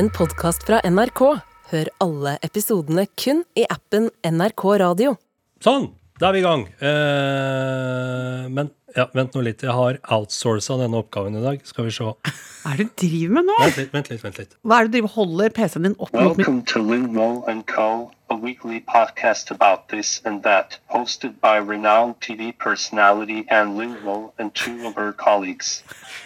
en podkast fra NRK. Hør alle episodene kun i appen NRK Radio. Sånn, da er vi i gang. Eh, men ja, vent nå litt. Jeg har outsourca denne oppgaven i dag. Skal vi se. Hva er det du driver med nå? Vent litt, vent litt. vent litt. Hva er det du driver holder PC-en din opp mot Welcome to Lindmo and Co., a weekly podcast about this and that, hosted by renowned TV personality Anne Lindmo and two of her colleagues.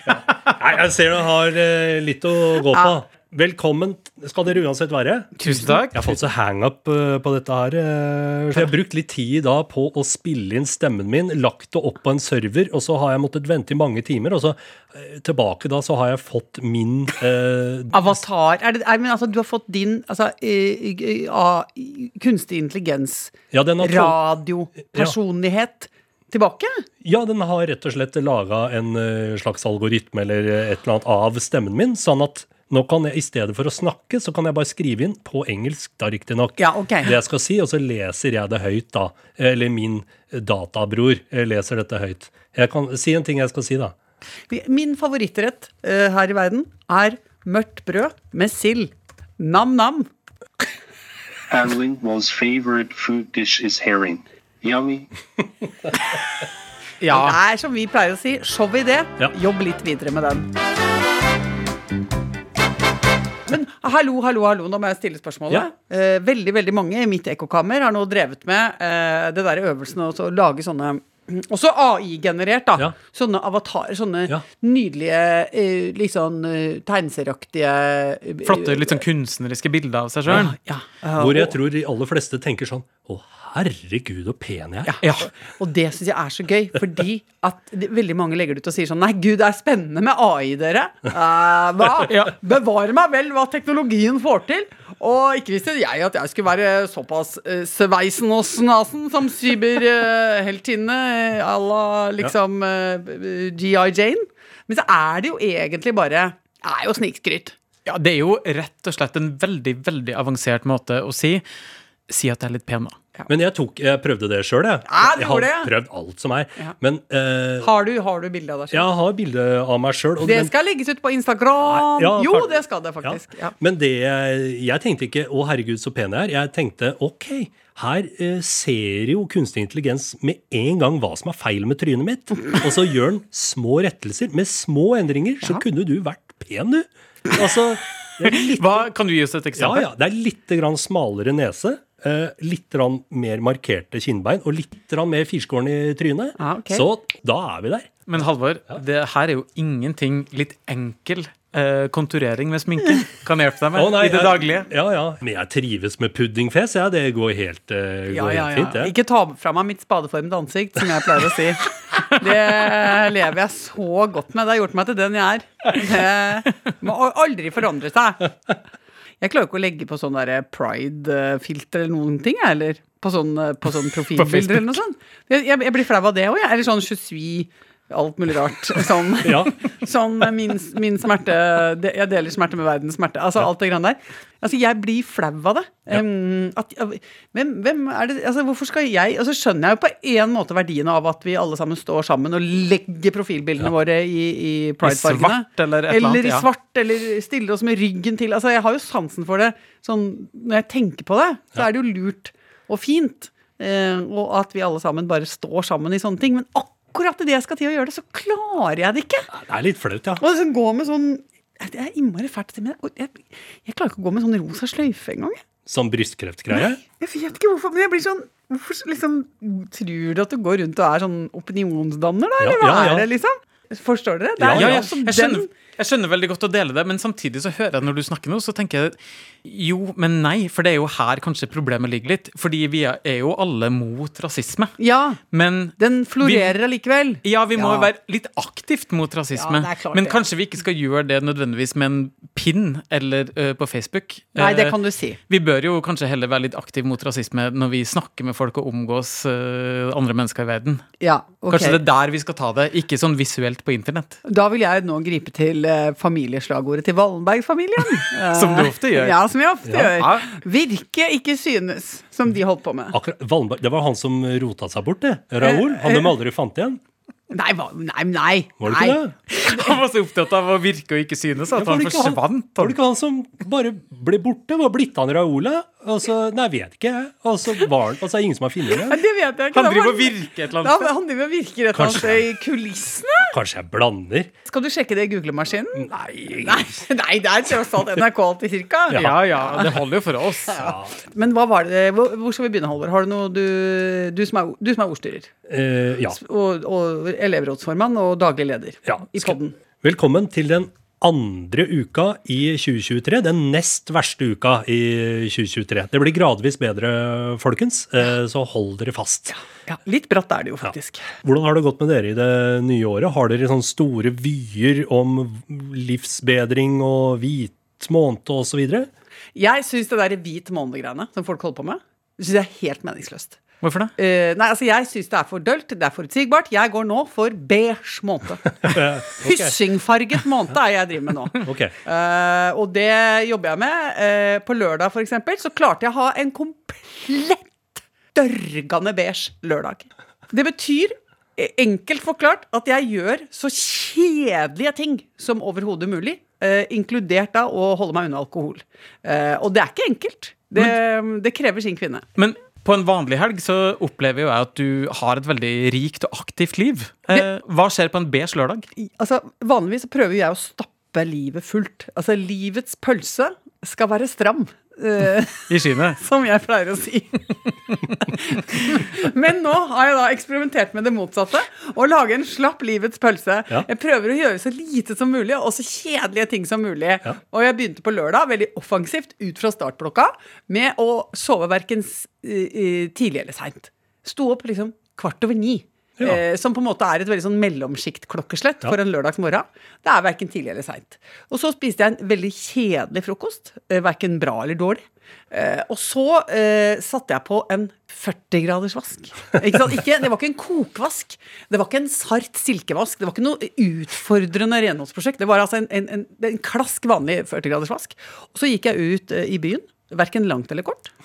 Nei, jeg ser du har eh, litt å gå på. Velkommen skal dere uansett være. Tusen takk. Jeg har fått så hangup uh, på dette her. eh, for jeg har brukt litt tid da på å spille inn stemmen min, lagt det opp på en server, og så har jeg måttet vente i mange timer. Og så eh, tilbake da så har jeg fått min eh, avatar. Er det, er, men altså, du har fått din altså, eh, eh, kunstig intelligens, Ja, radiopersonlighet, ja. tilbake? Ja, den har rett og slett laga en eh, slags algoritme eller et eller annet av stemmen min, sånn at nå kan jeg i stedet for å snakke, så kan jeg bare skrive inn på engelsk, da riktignok, Ja, ok. det jeg skal si, og så leser jeg det høyt, da. Eller min databror eh, leser dette høyt. Jeg kan Si en ting jeg skal si, da. Min favorittrett uh, her i verden er mørkt brød med sild. Nam-nam. Anne Lindmo's favorite food dish is herring. Yummy. Det er som vi pleier å si, show i det. Ja. Jobb litt videre med den. Men hallo, hallo, hallo, nå må jeg stille spørsmålet. Ja. Eh, veldig veldig mange i mitt ekkokammer har nå drevet med eh, det der øvelsen å lage sånne også AI-generert, da. Ja. Sånne avatarer. Sånne Ja. nydelige, eh, litt sånn tegneserieaktige Flotte, litt sånn kunstneriske bilder av seg sjøl. ja, ja, Hvor jeg og- tror de aller fleste tenker sånn Å, herregud, så pen jeg er. Ja. Og det syns jeg er så gøy, fordi at veldig mange legger det ut og sier sånn Nei, gud, det er spennende med AI, dere. Eh, hva? Ja. Bevare meg vel hva teknologien får til. Og ikke visste jeg at jeg skulle være såpass uh, sveisen og snasen som cyberheltinne uh, à la liksom eh, GI Jane. Men så er det jo egentlig bare Det er jo snikskryt. Ja, det er jo rett og slett en veldig, veldig avansert måte å si Si at jeg er litt pen, da. Men jeg, tok, jeg prøvde det sjøl, jeg. Ja, du jeg har det. prøvd alt som er. Ja. Men uh, Har du, har du bilde av deg selv? jeg har bilde av meg sjøl. Det skal legges ut på Instagram. Nei, ja, jo, det skal det faktisk. Ja. Men det jeg, tenkte ikke 'Å, herregud, så pen jeg er'. Jeg tenkte OK, her uh, ser jo kunstig intelligens med en gang hva som er feil med trynet mitt. Og så gjør den små rettelser. Med små endringer så kunne du vært pen, du. Altså, litt, Hva, kan du gi oss et ja, eksempel? ja, det er litt grann smalere nese. Eh, litt mer markerte kinnbein og litt mer firskåren i trynet. Ja, okay. Så da er vi der. Men Halvor, det her er jo ingenting litt enkel eh, konturering med sminke kan hjelpe deg med oh, nei, i det jeg- daglige. Ja, ja. Men jeg trives med puddingfjes. Ja, det går helt, eh, går Ja, ja, helt ja. fint, det. Ikke ta fra meg mitt spadeformede ansikt, som jeg pleier å si. Det lever jeg så godt med. Det har gjort meg til den jeg er. Det må aldri forandre seg. Jeg klarer ikke å legge på sånn pride-filter eller noen ting, jeg, eller på sånn, på sånn profilbilder eller noe sånt. Jeg, jeg, jeg blir flau av det òg, jeg. Eller sånn je suis alt mulig rart. Sånn, Ja. sånn min, min smerte Jeg deler smerte med verdens smerte. Altså alt det grann der. Altså, jeg blir flau av det. Um, at, hvem, hvem er det Altså, hvorfor skal jeg Og så skjønner jeg jo på en måte verdien av at vi alle sammen står sammen og legger profilbildene våre i, i pridefargene. svart eller et eller annet, i ja. svart, eller stiller oss med ryggen til. Altså, jeg har jo sansen for det. Sånn, når jeg tenker på det, så er det jo lurt og fint. Eh, og at vi alle sammen bare står sammen i sånne ting. Men akkurat idet jeg skal til å gjøre det, så klarer jeg det ikke. Det er litt flaut, ja. Og så gå med sånn Det er innmari fælt jeg, jeg, klarer ikke å gå med sånn rosa sløyfe engang. Sånn brystkreftgreie. Jeg vet ikke hvorfor, men jeg blir sånn Hvorfor liksom Tror du at du går rundt og er sånn opinionsdanner, da? Ja, Eller hva ja, ja. er det, liksom? Forstår dere? Det er ja, ja, ja. Jeg skjønner, jeg skjønner veldig godt å dele det, men samtidig så hører jeg når du snakker nå, så tenker jeg jo, men nei, for det er jo her kanskje problemet ligger litt. Fordi vi er jo alle mot rasisme. Ja, Men den florerer allikevel. ja, vi må jo være litt aktivt mot rasisme. Ja, klart men kanskje vi ikke skal gjøre det nødvendigvis med en pin eller uh, på Facebook. Nei, det Eh, kan du si. Vi bør jo kanskje heller være litt aktive mot rasisme når vi snakker med folk og omgås uh, andre mennesker i verden. Ja, okay. Kanskje det er der vi skal ta det, ikke sånn visuelt på internett. Da vil jeg nå gripe til eh, familieslagordet til Wallenberg-familien. Eh, Som du ofte gjør. Ja, som jeg ofte Ja. gjør. Virke, ikke synes, som de holdt på med. Akkurat, Wallenberg, det var han som rota seg bort, det. Raoul. Han Eh, de aldri fant igjen. Nei, hva? nei, nei. Var det nei. ikke det? Han var så opptatt av å virke og ikke synes at Var han ikke han- Var det ikke han som bare ble borte? Var blitt han Raola? Altså, så, nei, vet ikke jeg. Og så var han, er det ingen som har funnet det. Det vet jeg ikke. Han driver og virker et eller annet sted. han driver og virker et eller annet sted i kulissene. Kanskje jeg blander? Skal du sjekke det i googlemaskinen? Nei. Nei, nei, det er tross alt NRK alltid cirka. Ja. Ja ja, det holder jo for oss. Men hva var det, hvor, hvor skal vi begynne, Halvor? Har du noe du, du, som, er, du som er ordstyrer? Eh, ja. Og, og elevrådsformann og daglig leder Ja, i podden. Velkommen til den andre uka i 2023. Den nest verste uka i 2023. Det blir gradvis bedre, folkens, eh, så hold dere fast. Ja, litt bratt er det jo faktisk. Hvordan har det gått med dere i det nye året? Har dere sånne store vyer om livsbedring og hvit måned osv.? Jeg syns det der hvit måned-greiene som folk holder på med, det synes jeg er helt meningsløst. Hvorfor det? Uh, nei, altså Jeg syns det er for dølt, det er forutsigbart. Jeg går nå for beige måned. Hyssingfarget måned er jeg driver med nå. Ok. Uh, og det jobber jeg med. Eh, på lørdag, for eksempel, så klarte jeg å ha en komplett dørgende beige lørdag. Det betyr, eh, enkelt forklart, at jeg gjør så kjedelige ting som overhodet mulig. eh, inkludert da å holde meg unna alkohol. Eh, og det er ikke enkelt. Det, det krever sin kvinne. Men på en vanlig helg så opplever jo jeg at du har et veldig rikt og aktivt liv. Eh, hva skjer på en beige lørdag? Altså, Vanligvis prøver jeg å stappe livet fullt. Altså, livets pølse skal være stram. Eh, I skinnet? som jeg pleier å si. Men nå har jeg da eksperimentert med det motsatte. Å lage en slapp livets pølse. Ja. Jeg prøver å gjøre så lite som mulig, og så kjedelige ting som mulig. Ja. Og jeg begynte på lørdag veldig offensivt ut fra startblokka med å sove verken tidlig eller seint. Sto opp liksom kvart over ni. Ja. Eh, som på en måte er et veldig sånn mellomsjiktklokkeslett Ja. for en lørdagsmorgen. Det er verken tidlig eller seint. Og så spiste jeg en veldig kjedelig frokost. Eh, verken bra eller dårlig. Eh, og så eh, satte jeg på en 40-graders vask. Ikke sant? Ikke, det var ikke en kokvask. Det var ikke en sart silkevask. Det var ikke noe utfordrende renholdsprosjekt. Det var altså en, en, en, en klask vanlig 40-graders vask. Og så gikk jeg ut eh, i byen. Verken langt eller kort.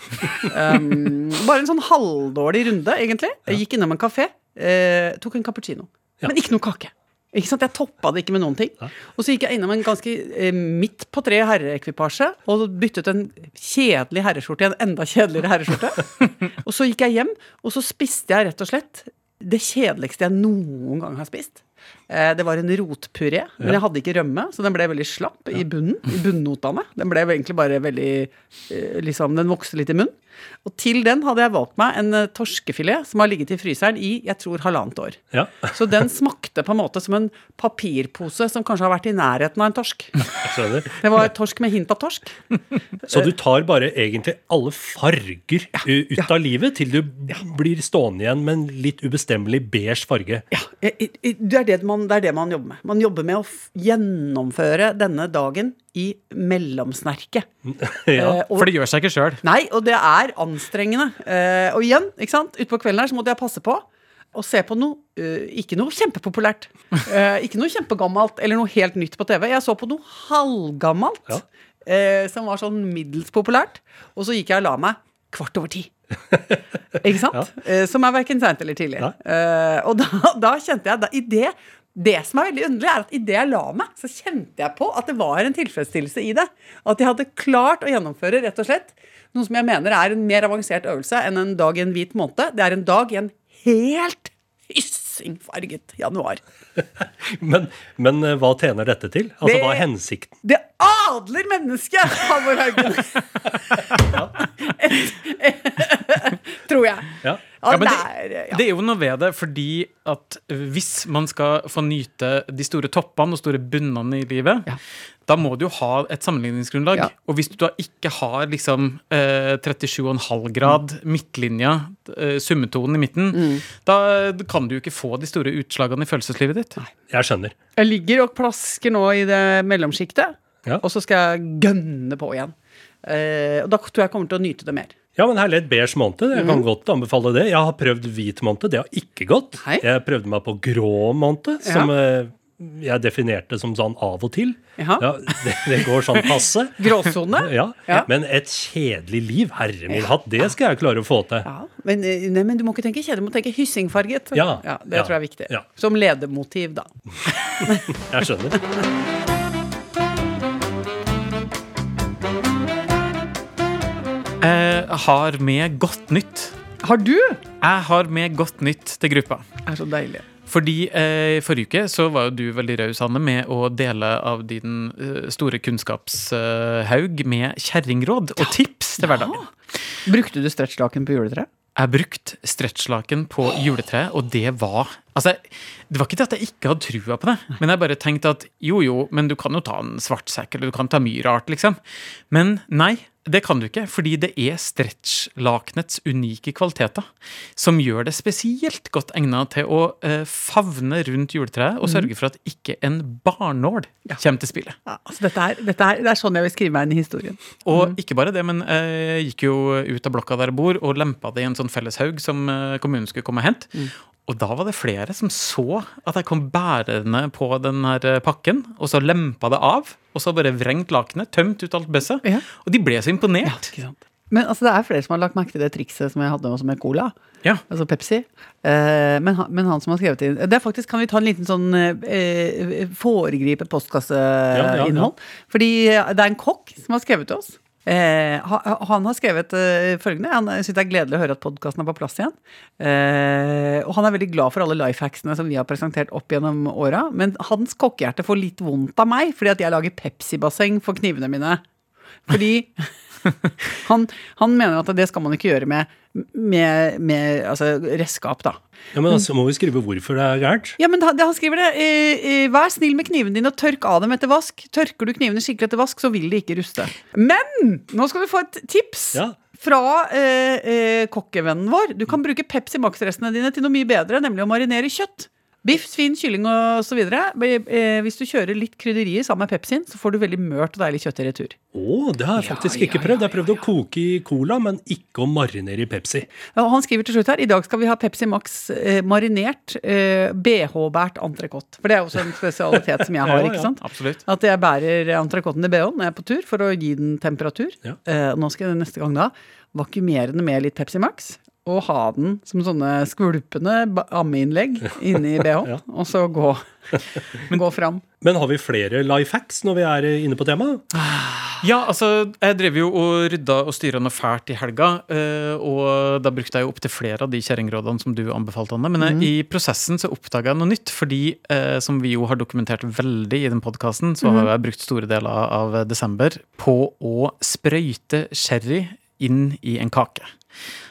Um, bare en sånn halvdårlig runde, egentlig. Jeg gikk innom en kafé, eh, tok en cappuccino. Ja. Men ikke noe kake. Ikke sant? Jeg toppa det ikke med noen ting. Og så gikk jeg innom en ganske eh, midt på tre herreekvipasje og byttet en kjedelig herreskjorte i en enda kjedeligere herreskjorte. og så gikk jeg hjem, og så spiste jeg rett og slett det kjedeligste jeg noen gang har spist. Eh, det var en rotpuré, men jeg hadde ikke rømme, så den ble veldig slapp i bunnen. I bunnotene. Den ble egentlig bare veldig eh, liksom, Den vokste litt i munnen. Og til den hadde jeg valgt meg en eh, torskefilet som har ligget i fryseren i jeg tror halvannet år. Ja, Så den smakte på en måte som en papirpose som kanskje har vært i nærheten av en torsk. Det var torsk med hint av torsk. Så du tar bare egentlig alle farger ja. ut av livet til du blir stående igjen med en litt ubestemmelig beige farge. Ja, det er det, man, det er det man jobber med. Man jobber med å gjennomføre denne dagen i mellomsnerket. Ja. Eh, og, For det gjør seg ikke sjøl. nei, og det er anstrengende. Eh, og igjen, ikke sant, utpå kvelden her så måtte jeg passe på å se på noe eh, Ikke noe kjempepopulært. Ikke noe kjempegammelt eller noe helt nytt på TV. Jeg så på noe halvgammelt Ja. som var sånn middels populært. Og så gikk jeg og la meg kvart over ti. Ikke sant? Ja. som er verken seint eller tidlig. Eh, og da, da kjente jeg da, i det, det som er veldig underlig, er at idet jeg la meg, så kjente jeg på at det var en tilfredsstillelse i det. At jeg hadde klart å gjennomføre rett og slett noe som jeg mener er en mer avansert øvelse enn en dag i en hvit måned. Det er en dag i en helt hyssingfarget januar. Men, men eh, hva tjener dette til? Altså, Det- Hva er hensikten? Det adler mennesket, Halvor Haugen! Tror jeg. Ja. Ja, men det det, er, jo noe ved det, fordi at hvis man skal få nyte de store toppene og store bunnene i livet, Ja. da må du jo ha et sammenligningsgrunnlag. Ja. Og hvis du da ikke har liksom eh, 37,5 grad midtlinja, eh, summetonen i midten, Mm. da kan du jo ikke få de store utslagene i følelseslivet ditt. Jeg skjønner. Jeg ligger og plasker nå i det mellomsjiktet, Ja. og så skal jeg gønne på igjen. Eh, og da tror jeg jeg kommer til å nyte det mer. Ja, men her et beige monte. Jeg kan godt anbefale det. Jeg har prøvd hvit monte. Det har ikke gått. Hei. Jeg prøvde meg på grå måned, som eh, jeg definerte som sånn av og til. Ja, det, det går sånn passe. Gråsone? Ja, Ja. Men et kjedelig liv, herre min hatt, det skal jeg klare å få til. Ja, men, eh, nei, men du må ikke tenke kjedelig, du må tenke hyssingfarget. Ja, det ja, tror jeg er viktig. ja. Som ledemotiv, da. Jeg skjønner. Jeg har med godt nytt. Har du? Jeg har med godt nytt til gruppa. Det er så deilig. Fordi eh, Forrige uke så var jo du veldig raus, Hanne, med å dele av din eh, store kunnskapshaug med kjerringråd og tips til hverdagen. Brukte du stretchlaken på juletreet? Jeg brukte stretchlaken på juletreet, og det var Altså, det var ikke det at jeg ikke hadde trua på det, men jeg bare tenkte at jo, jo, men du kan jo ta en svartsekk, eller du kan ta mye rart, liksom. Men nei, det kan du ikke, fordi det er stretchlakenets unike kvaliteter som gjør det spesielt godt egnet til å eh, favne rundt juletreet og sørge for at ikke en barnål kommer til spillet. Ja, altså dette er, dette er, det er sånn jeg vil skrive meg inn i historien. Og ikke bare det, men jeg gikk jo ut av blokka der jeg bor, og lempa det i en sånn felleshaug som eh, kommunen skulle komme og hente. Og da var det flere som så at jeg kom bærende på den her eh, pakken, og så lempa det av, og så bare vrengt lakenet, tømt ut alt bøsset. Ja. Og de ble så imponert. Men altså, det er flere som har lagt merke til det trikset som jeg hadde også med cola. Ja. Altså Pepsi. Eh, men, han, men han som har skrevet inn Det er faktisk, Kan vi ta en liten sånn eh, foregripe postkasseinnhold? Fordi det er en kokk som har skrevet til oss. Eh, han har skrevet eh, følgende. Han syns det er gledelig å høre at podkasten er på plass igjen. Eh, og han er veldig glad for alle life hacksene som vi har presentert opp gjennom åra. Men hans kokkehjerte får litt vondt av meg fordi at jeg lager Pepsi-basseng for knivene mine. Fordi han, han mener at det skal man ikke gjøre med, med, med altså, redskap, da. Ja, Men altså må vi skrive hvorfor det er gærent. Ja, men han skriver det. Vær snill med knivene dine og tørk av dem etter vask. Tørker du knivene skikkelig etter vask, så vil de ikke ruste. Men nå skal du få et tips. Ja. Fra eh, eh, kokkevennen vår. Du kan bruke Pepsi Max-restene dine til noe mye bedre, nemlig å marinere kjøtt. Biff, svin, kylling osv. Eh, hvis du kjører litt krydderier sammen med Pepsin, så får du veldig mørt og deilig kjøtt i retur. Å, det har jeg faktisk ja, ikke prøvd. Jeg har prøvd ja, å koke i cola, men ikke å marinere i Pepsi. Ja, og han skriver til slutt her I dag skal vi ha Pepsi Max eh, marinert eh, BH-bært entrecôte. For det er også en spesialitet som jeg har. Ja, ja, ikke sant? absolutt. At jeg bærer entrecôten i BH-en når jeg er på tur for å gi den temperatur. Ja. Eh, nå skal jeg neste gang da vakumere den med litt Pepsi Max. Og ha den som sånne skvulpende ammeinnlegg ammeinnlegg inni BH-en. Ja. Og så gå, gå fram. Men har vi flere life hacks når vi er inne på temaet? Ja, altså, jeg drev jo og rydda og styra noe fælt i helga, eh, og da brukte jeg jo opptil flere av de kjerringrådene som du anbefalte, Anne. Men mm. i prosessen så oppdaga jeg noe nytt, fordi eh, som vi jo har dokumentert veldig i den podkasten, så har jeg brukt store deler av desember på å sprøyte sherry inn i en kake.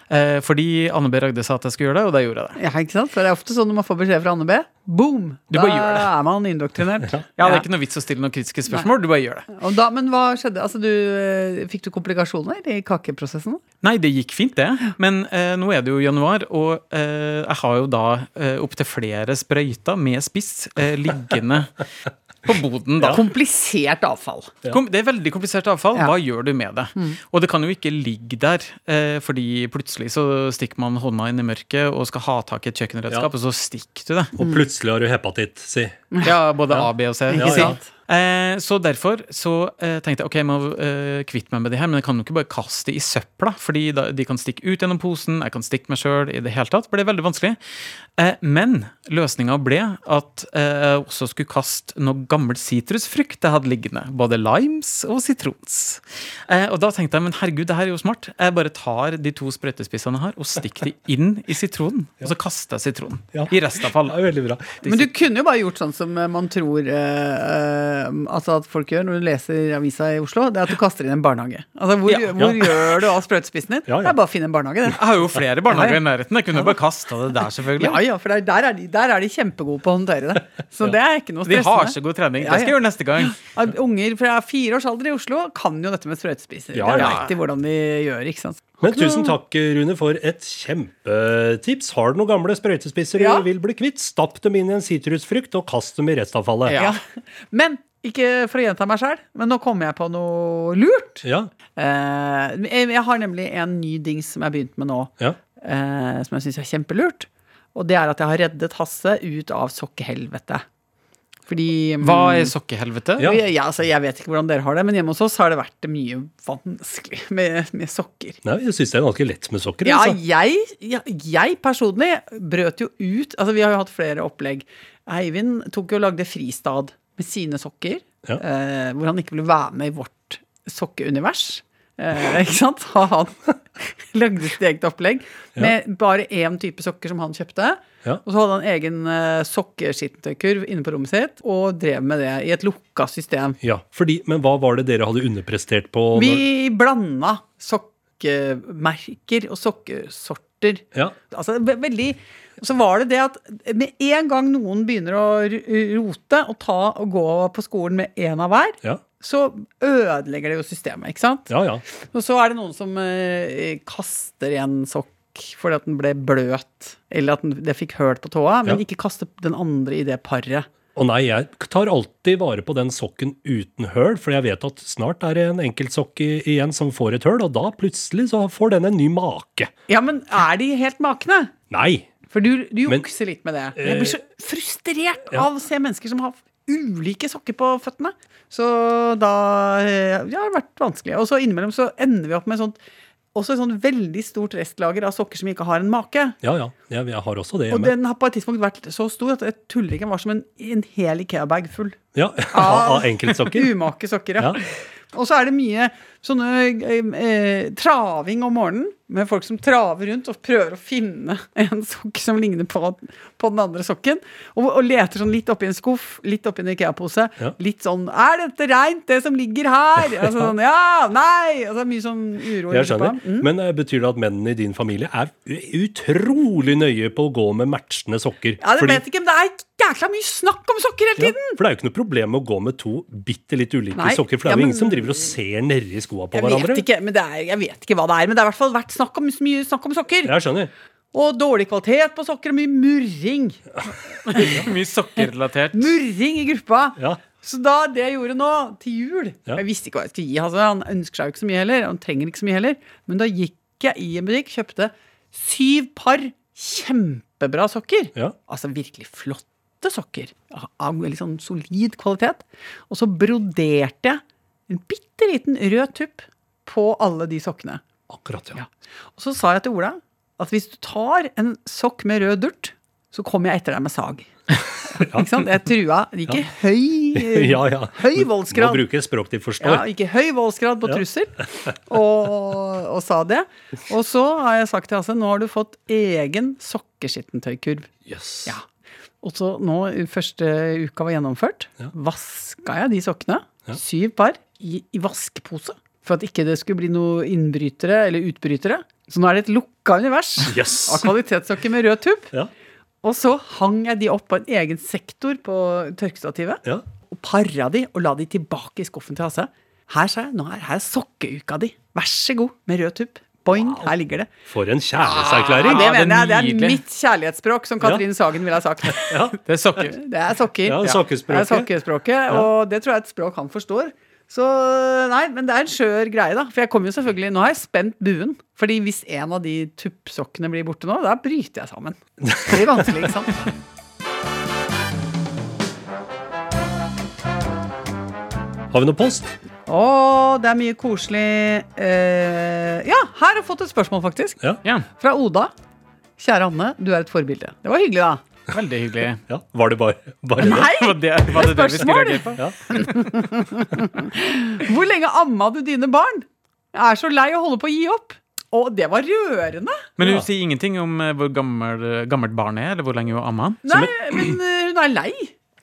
Eh, fordi Anne B. Ragde sa at jeg skulle gjøre det, og da gjorde jeg det. Ja, ikke sant? For det er ofte sånn når man får beskjed fra Anne B. Boom! Du da gjør det. er man indoktrinert. Ja, Det er ikke noe vits å stille noen kritiske spørsmål, du bare gjør det. Og da, men hva skjedde? Altså, du, eh, fikk du komplikasjoner i kakeprosessen? Nei, det gikk fint, det. Men eh, nå er det jo januar, og eh, jeg har jo da eh, opptil flere sprøyter med spiss eh, liggende på boden, da. Komplisert avfall. Kom, det er veldig komplisert avfall. Ja. Hva gjør du med det? Og det kan jo ikke ligge der, eh, fordi plutselig så stikker man hånda inn i mørket og skal ha tak i et kjøkkenredskap, Ja. og så stikker du det. Og plutselig har du hepatitt, si. Ja, både A, B og C. Ikke si. Eh, så derfor så eh, tenkte jeg ok, jeg må eh, kvitte meg med de her, men jeg kan jo ikke bare kaste de i søpla, fordi da, de kan stikke ut gjennom posen, jeg kan stikke meg sjøl i det hele tatt. Det ble veldig vanskelig. Eh, men løsninga ble at eh, jeg også skulle kaste noe gammel sitrusfrukt jeg hadde liggende. Både limes og sitrons. Eh, og da tenkte jeg men herregud, det her er jo smart. Jeg bare tar de to sprøytespissene jeg har og stikker de inn i sitronen. Og så kaster jeg sitronen. Ja. I restavfall. Ja, er veldig bra. Men du kunne jo bare gjort sånn som man tror eh, altså at folk gjør når du leser avisa i Oslo. Det er at du kaster inn en barnehage. Altså Hvor, Ja. hvor gjør du av sprøytespissen din? Ja, ja. Det er bare å finne en barnehage, det. Jeg har jo flere barnehager Ja, i nærheten. Jeg kunne bare kasta det der, selvfølgelig. Ja, ja, for der, der, er de, der er de kjempegode på å håndtere det. Så det er ikke noe stressende. De har så god trening. Det skal jeg gjøre neste gang. Unger fra fire års alder i Oslo kan jo dette med sprøytespisser. Ja, det ja. vet de hvordan de gjør, ikke sant. Men tusen takk, Rune, for et kjempetips. Har du noen gamle sprøytespisser Ja. du vil bli kvitt, stapp dem inn i en sitrusfrukt og kast dem i restavfallet. Ja. Ja. Men ikke for å gjenta meg sjøl, men nå kommer jeg på noe lurt. Ja. Eh, jeg har nemlig en ny dings som jeg har begynt med nå, ja. eh, som jeg syns er kjempelurt. Og det er at jeg har reddet Hasse ut av sokkehelvete. Fordi mm, Hva er sokkehelvete? Ja. jeg, ja, altså, jeg vet ikke hvordan dere har det, men hjemme hos oss har det vært mye vanskelig med, med sokker. Nei, jeg syns det er ganske lett med sokker. Ja, altså. jeg, ja, jeg personlig brøt jo ut Altså, vi har jo hatt flere opplegg. Eivind tok jo og lagde fristad med sine sokker, Ja. eh, hvor han ikke ville være med i vårt sokkeunivers. Eh, ikke sant? Han lagde sitt eget opplegg med bare én type sokker som han kjøpte. Ja. Og så hadde han egen eh, sokkeskittentøykurv inne på rommet sitt og drev med det i et lukka system. Ja, fordi, Men hva var det dere hadde underprestert på? når- Vi blanda sokkemerker og sokkesorter. Ja. Altså, ve veldig Så var det det at med en gang noen begynner å rote og ta og gå på skolen med én av hver, Ja, så ødelegger det jo systemet, ikke sant? ja. ja. Og så er det noen som eh, kaster en sokk fordi at den ble bløt, eller at den, det fikk høl på tåa, men ikke kaste den andre i det paret. Og nei, jeg tar alltid vare på den sokken uten høl, for jeg vet at snart er det en enkeltsokk igjen som får et høl, og da plutselig så får den en ny make. Ja, men er de helt makne? Nei! For du, du Men- jukser litt med det. Jeg blir så frustrert ja. av å se mennesker som har ulike sokker på føttene. Så da ja, det har det vært vanskelig. Og så innimellom så ender vi opp med sånt også et sånn veldig stort restlager av sokker som ikke har en make. Ja, ja, jeg, jeg har også det Og den har på et tidspunkt vært så stor at jeg tuller ikke, den var som en, en hel Ikea-bag full. Ja, Av enkeltsokker. Umake sokker, ja. Ja. Og så er det mye sånne eh, traving om morgenen med folk som traver rundt og prøver å finne en sokk som ligner på, på den andre sokken. Og, og leter sånn litt oppi en skuff, litt oppi en Ikea-pose. Ja. Litt sånn 'Er dette reint, det som ligger her?' Altså sånn 'Ja, nei!' Altså mye sånn uro. Jeg skjønner. Mm. Men eh, betyr det at mennene i din familie er utrolig nøye på å gå med matchende sokker? Ja, det Fordi- vet ikke, men det er jækla mye snakk om sokker hele tiden! Ja, for det er jo ikke noe problem med å gå med to bitte litt ulike Nei, sokker, for det er jo men- ingen som driver og ser nedi skoa på Jeg hverandre. vet, ikke, men det er, jeg vet ikke hva det er, men det har i hvert fall vært snakk om, mye snakk om sokker. Jeg skjønner. Og dårlig kvalitet på sokker og mye murring. Mye sokkerrelatert. Murring i gruppa. Ja. Så da det jeg gjorde nå, til jul Ja. Jeg visste ikke hva jeg skulle gi. Altså, han ønsker seg jo ikke så mye heller. Han trenger ikke så mye heller. Men da gikk jeg i en butikk, kjøpte syv par kjempebra sokker. Ja. Altså virkelig flotte sokker. Av veldig sånn solid kvalitet. Og så broderte jeg en bitte liten rød tupp på alle de sokkene. Akkurat, ja. Ja. Og så sa jeg til Ola at hvis du tar en sokk med rød durt, så kommer jeg etter deg med sag. Ikke sant? Jeg trua. Ikke høy, Ja, ja. høy Må voldsgrad. bruke språk de Ja, forstår. ikke høy voldsgrad på Ja. trussel. Og, og sa det. Og så har jeg sagt til Hasse nå har du fått egen sokkeskittentøykurv. Yes. Ja. Og så nå, første uka var gjennomført, Ja. vaska jeg de sokkene, Ja. syv par, i, i vaskepose. For at ikke det skulle bli noe innbrytere eller utbrytere. Så nå er det et lukka univers Yes. av kvalitetssokker med rød tupp. Ja. Og så hang jeg de opp på en egen sektor på tørkestativet. Ja. Og para de og la de tilbake i skuffen til Hasse. Her, sa jeg, nå er her er sokkeuka di. Vær så god, med rød tupp. Boing, her ligger det. For en kjærlighetserklæring. det Ja, det er mener jeg. Det er mitt kjærlighetsspråk, som Katrin Sagen ville ha sagt. Det er sokker. Det er sokker. Ja, sokkespråket. Det er sokkespråket, Og det tror jeg er et språk han forstår. Så nei, men det er en skjør greie, da. For jeg kommer jo selvfølgelig Nå har jeg spent buen. Fordi hvis en av de tuppsokkene blir borte nå, da bryter jeg sammen. Det blir vanskelig, ikke sant. Har vi noe post? Å, det er mye koselig eh, Ja, her har jeg fått et spørsmål, faktisk. Ja. Ja, Fra Oda. Kjære Anne, du er et forbilde. Det var hyggelig, da. veldig hyggelig. ja. Var det bare, bare det? Nei! Var det, var det det vi skulle Spørsmål? reagere på? Ja. Hvor lenge amma du dine barn? Jeg er så lei og holder på å gi opp. Å, det var rørende. Men Ja. hun sier ingenting om eh, hvor gammel, gammelt barnet er, eller hvor lenge hun amma. Nei, men eh, hun er lei.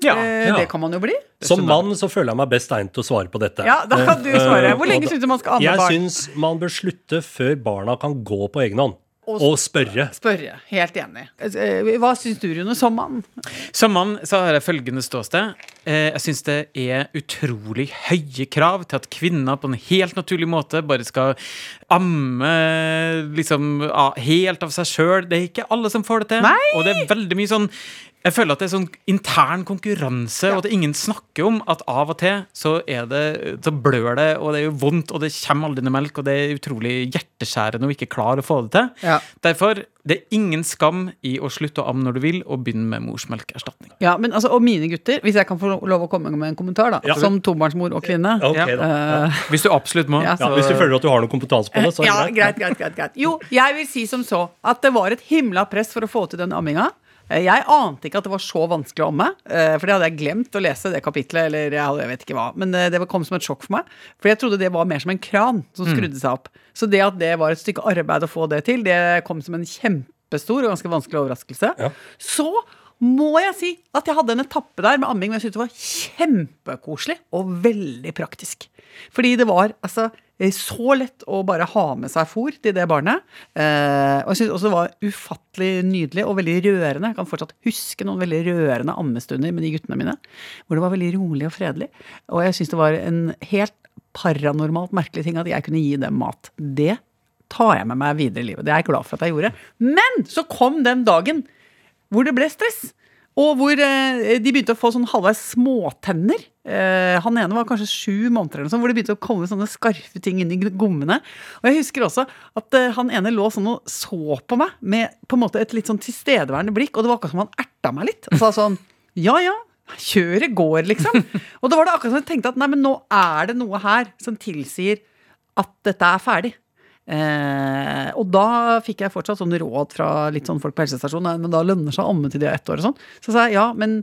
Ja, Eh, ja. Det kan man jo bli. Som mann så føler jeg meg best egnet til å svare på dette. Ja, da kan du svare. Eh, Hvor lenge syns du man skal amme Jeg barn? syns man bør slutte før barna kan gå på egen hånd. Og- Og spørre. Spørre. Helt enig. Eh, Hva syns du, Rune, som mann? Som mann så har jeg følgende ståsted. Eh, Jeg syns det er utrolig høye krav til at kvinner på en helt naturlig måte bare skal amme liksom helt av seg sjøl. Det er ikke alle som får det til. Nei! Og det er veldig mye sånn Jeg føler at det er sånn intern konkurranse, og at ingen snakker om at av og til så er det Så blør det, og det er jo vondt, og det kommer aldri noe melk, og det er utrolig hjerteskjærende å ikke klare å få det til. Ja. Derfor, det er ingen skam i å slutte å amme når du vil, og begynne med morsmelkerstatning. Ja, men altså, Og mine gutter, hvis jeg kan få lov å komme med en kommentar, da, Ja. som tobarnsmor og kvinne Ja. da. Ja. Hvis du absolutt må. Ja, Ja, hvis du føler at du har noe kompetanse på det, så er Ja, det greit, greit, greit, greit. Jo, jeg vil si som så at det var et himla press for å få til den amminga. Eh, Jeg ante ikke at det var så vanskelig å amme, eh, for det hadde jeg glemt å lese det kapitlet. eller jeg, vet ikke hva, Men eh, det kom som et sjokk for meg. For jeg trodde det var mer som en kran som skrudde seg opp. Så det at det var et stykke arbeid å få det til, det kom som en kjempestor og ganske vanskelig overraskelse. Ja. Så må jeg si at jeg hadde en etappe der med amming, men jeg syntes det var kjempekoselig og veldig praktisk. Fordi det var altså så lett å bare ha med seg fôr til det barnet. Eh, og jeg syns også det var ufattelig nydelig og veldig rørende. Jeg kan fortsatt huske noen veldig rørende ammestunder med de guttene mine. Hvor det var veldig rolig og fredelig. Og jeg syns det var en helt paranormalt merkelig ting at jeg kunne gi dem mat. Det tar jeg med meg videre i livet. Det er jeg glad for at jeg gjorde. Men så kom den dagen hvor det ble stress. Og hvor eh, de begynte å få sånn halvveis småtenner. Eh, han ene var kanskje sju måneder, eller noe sånt, hvor det begynte å komme sånne skarpe ting inn i gommene. Og jeg husker også at eh, han ene lå sånn og så på meg med på en måte et litt sånn tilstedeværende blikk, og det var akkurat som han erta meg litt. Og sa sånn Ja, ja. Kjøret går, liksom. Og da var det akkurat som jeg tenkte at nei, men nå er det noe her som tilsier at dette er ferdig. Eh, og da fikk jeg fortsatt sånn råd fra litt sånn folk på helsestasjonen. Men da lønner seg å amme til de er ett år og sånn. Så sa jeg ja, men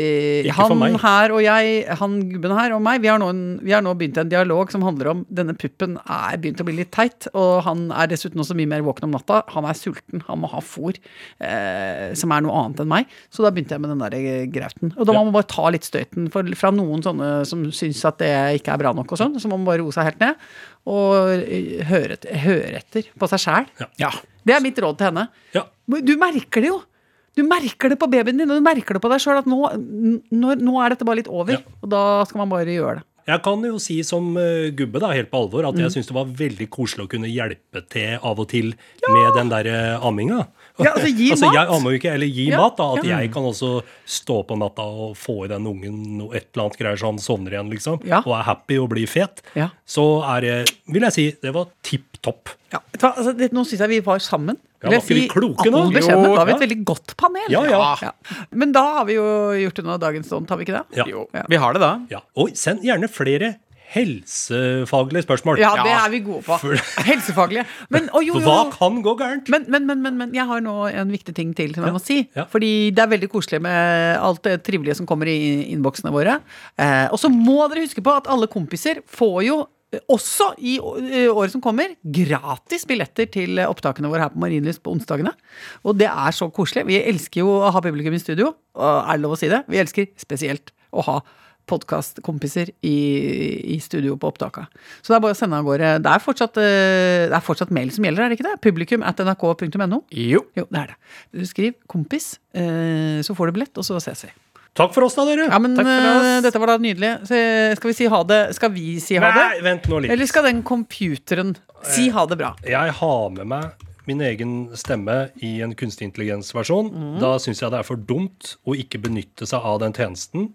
eh, han her og jeg, han gubben her og meg, vi har, nå vi har nå begynt en dialog som handler om denne puppen er begynt å bli litt teit, og han er dessuten også mye mer våken om natta. Han er sulten, han må ha fôr, eh, som er noe annet enn meg. Så da begynte jeg med den der eh, grauten. Og da må man bare ta litt støyten for, fra noen sånne som syns at det ikke er bra nok og sånn. Så må man bare roe seg helt ned og eh, høre, høre etter på seg sjæl. Ja. Det er mitt råd til henne. Ja. Du merker det jo! Du merker det på babyen din, og du merker det på deg sjøl at nå, nå, nå er dette bare litt over. Ja. Og da skal man bare gjøre det. Jeg kan jo si som eh, gubbe, da, helt på alvor, at Mm. jeg syns det var veldig koselig å kunne hjelpe til av og til med den der eh, amminga. Ja, altså, gi mat. Jeg ammer jo ikke, eller gi Ja, mat. da, At ja. jeg kan også stå på natta og få i den ungen noe, et eller annet greier så han sovner igjen, liksom. Ja. Og er happy og blir fet. Ja. Så er det, vil jeg si, det var tipp topp. Altså, det, nå syns jeg vi var sammen. Ja, var ikke vi kloke nå? Jo, Da har vi et ja. veldig godt panel. Ja, ja. Men da har vi jo gjort unna dagens stånd, har vi ikke det? Ja. Jo, Ja. vi har det da. Ja. Og send gjerne flere helsefaglige spørsmål. Ja, det er vi gode på. Helsefaglige. Men, å, jo, jo, Hva kan gå gærent? Men, men, men, men, men jeg har nå en viktig ting til som jeg Ja, må si. ja. Fordi det er veldig koselig med alt det trivelige som kommer i innboksene våre. Eh, og så må dere huske på at alle kompiser får jo eh, også i eh, året som kommer, gratis billetter til opptakene våre her på Marienlyst på onsdagene. Og det er så koselig. Vi elsker jo å ha publikum i studio, og er det lov å si det? Vi elsker spesielt å ha podkastkompiser i, i studio på opptaka. Så det er bare å sende av gårde. Det er fortsatt, eh, det er fortsatt mail som gjelder, er det ikke det? Publikum at nrk.no. Jo. Jo, det er det. Skriv 'kompis', eh, så får du billett, og så ses vi. Takk for oss, da, dere. Ja, men eh, dette var da nydelig. Så, skal vi si ha det? Skal vi si ha det? Nei, vent nå litt. Eller skal den computeren si ha det bra? Jeg har med meg min egen stemme i en kunstig intelligens-versjon. Mm. Da syns jeg det er for dumt å ikke benytte seg av den tjenesten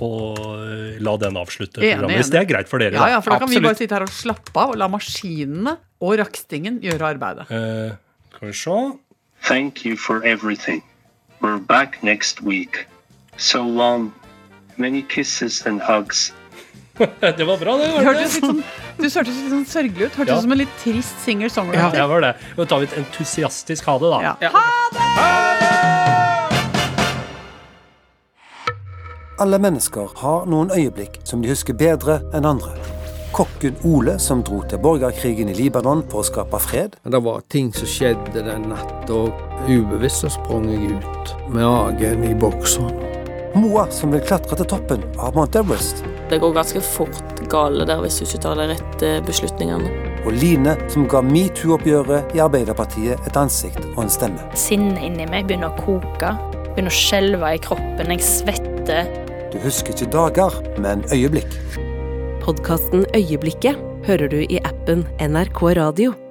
og eh, la den avslutte Enig, programmet. Hvis det er greit for dere, Ja, ja, for da kan vi bare sitte her og slappe av og la maskinene og rakstingen gjøre arbeidet. Eh, skal vi se. Thank you for everything. We're back next week. So long. Many kisses and hugs. Det var bra, det. Det Var det? sånn, du hørtes litt sånn sørgelig ut. Hørtes Ja. ut som en litt trist Ja, singer-songwriter. det var det. Da tar vi et entusiastisk ha det, da. Ja. Alle mennesker har noen øyeblikk som de husker bedre enn andre. Kokken Ole som dro til borgerkrigen i Libanon for å skape fred. Det var ting som skjedde den natta, ubevisst så sprang jeg ut med agen i boksen. Moa som vil klatre til toppen av Mount Everest. Det går ganske fort gale der hvis du ikke tar de rette beslutningene. Og Line som ga metoo-oppgjøret i Arbeiderpartiet et ansikt og en stemme. Sinnet inni meg begynner å koke. Begynner å skjelve i kroppen. Jeg svetter. Du husker ikke dager, men øyeblikk. Podkasten Øyeblikket hører du i appen NRK Radio.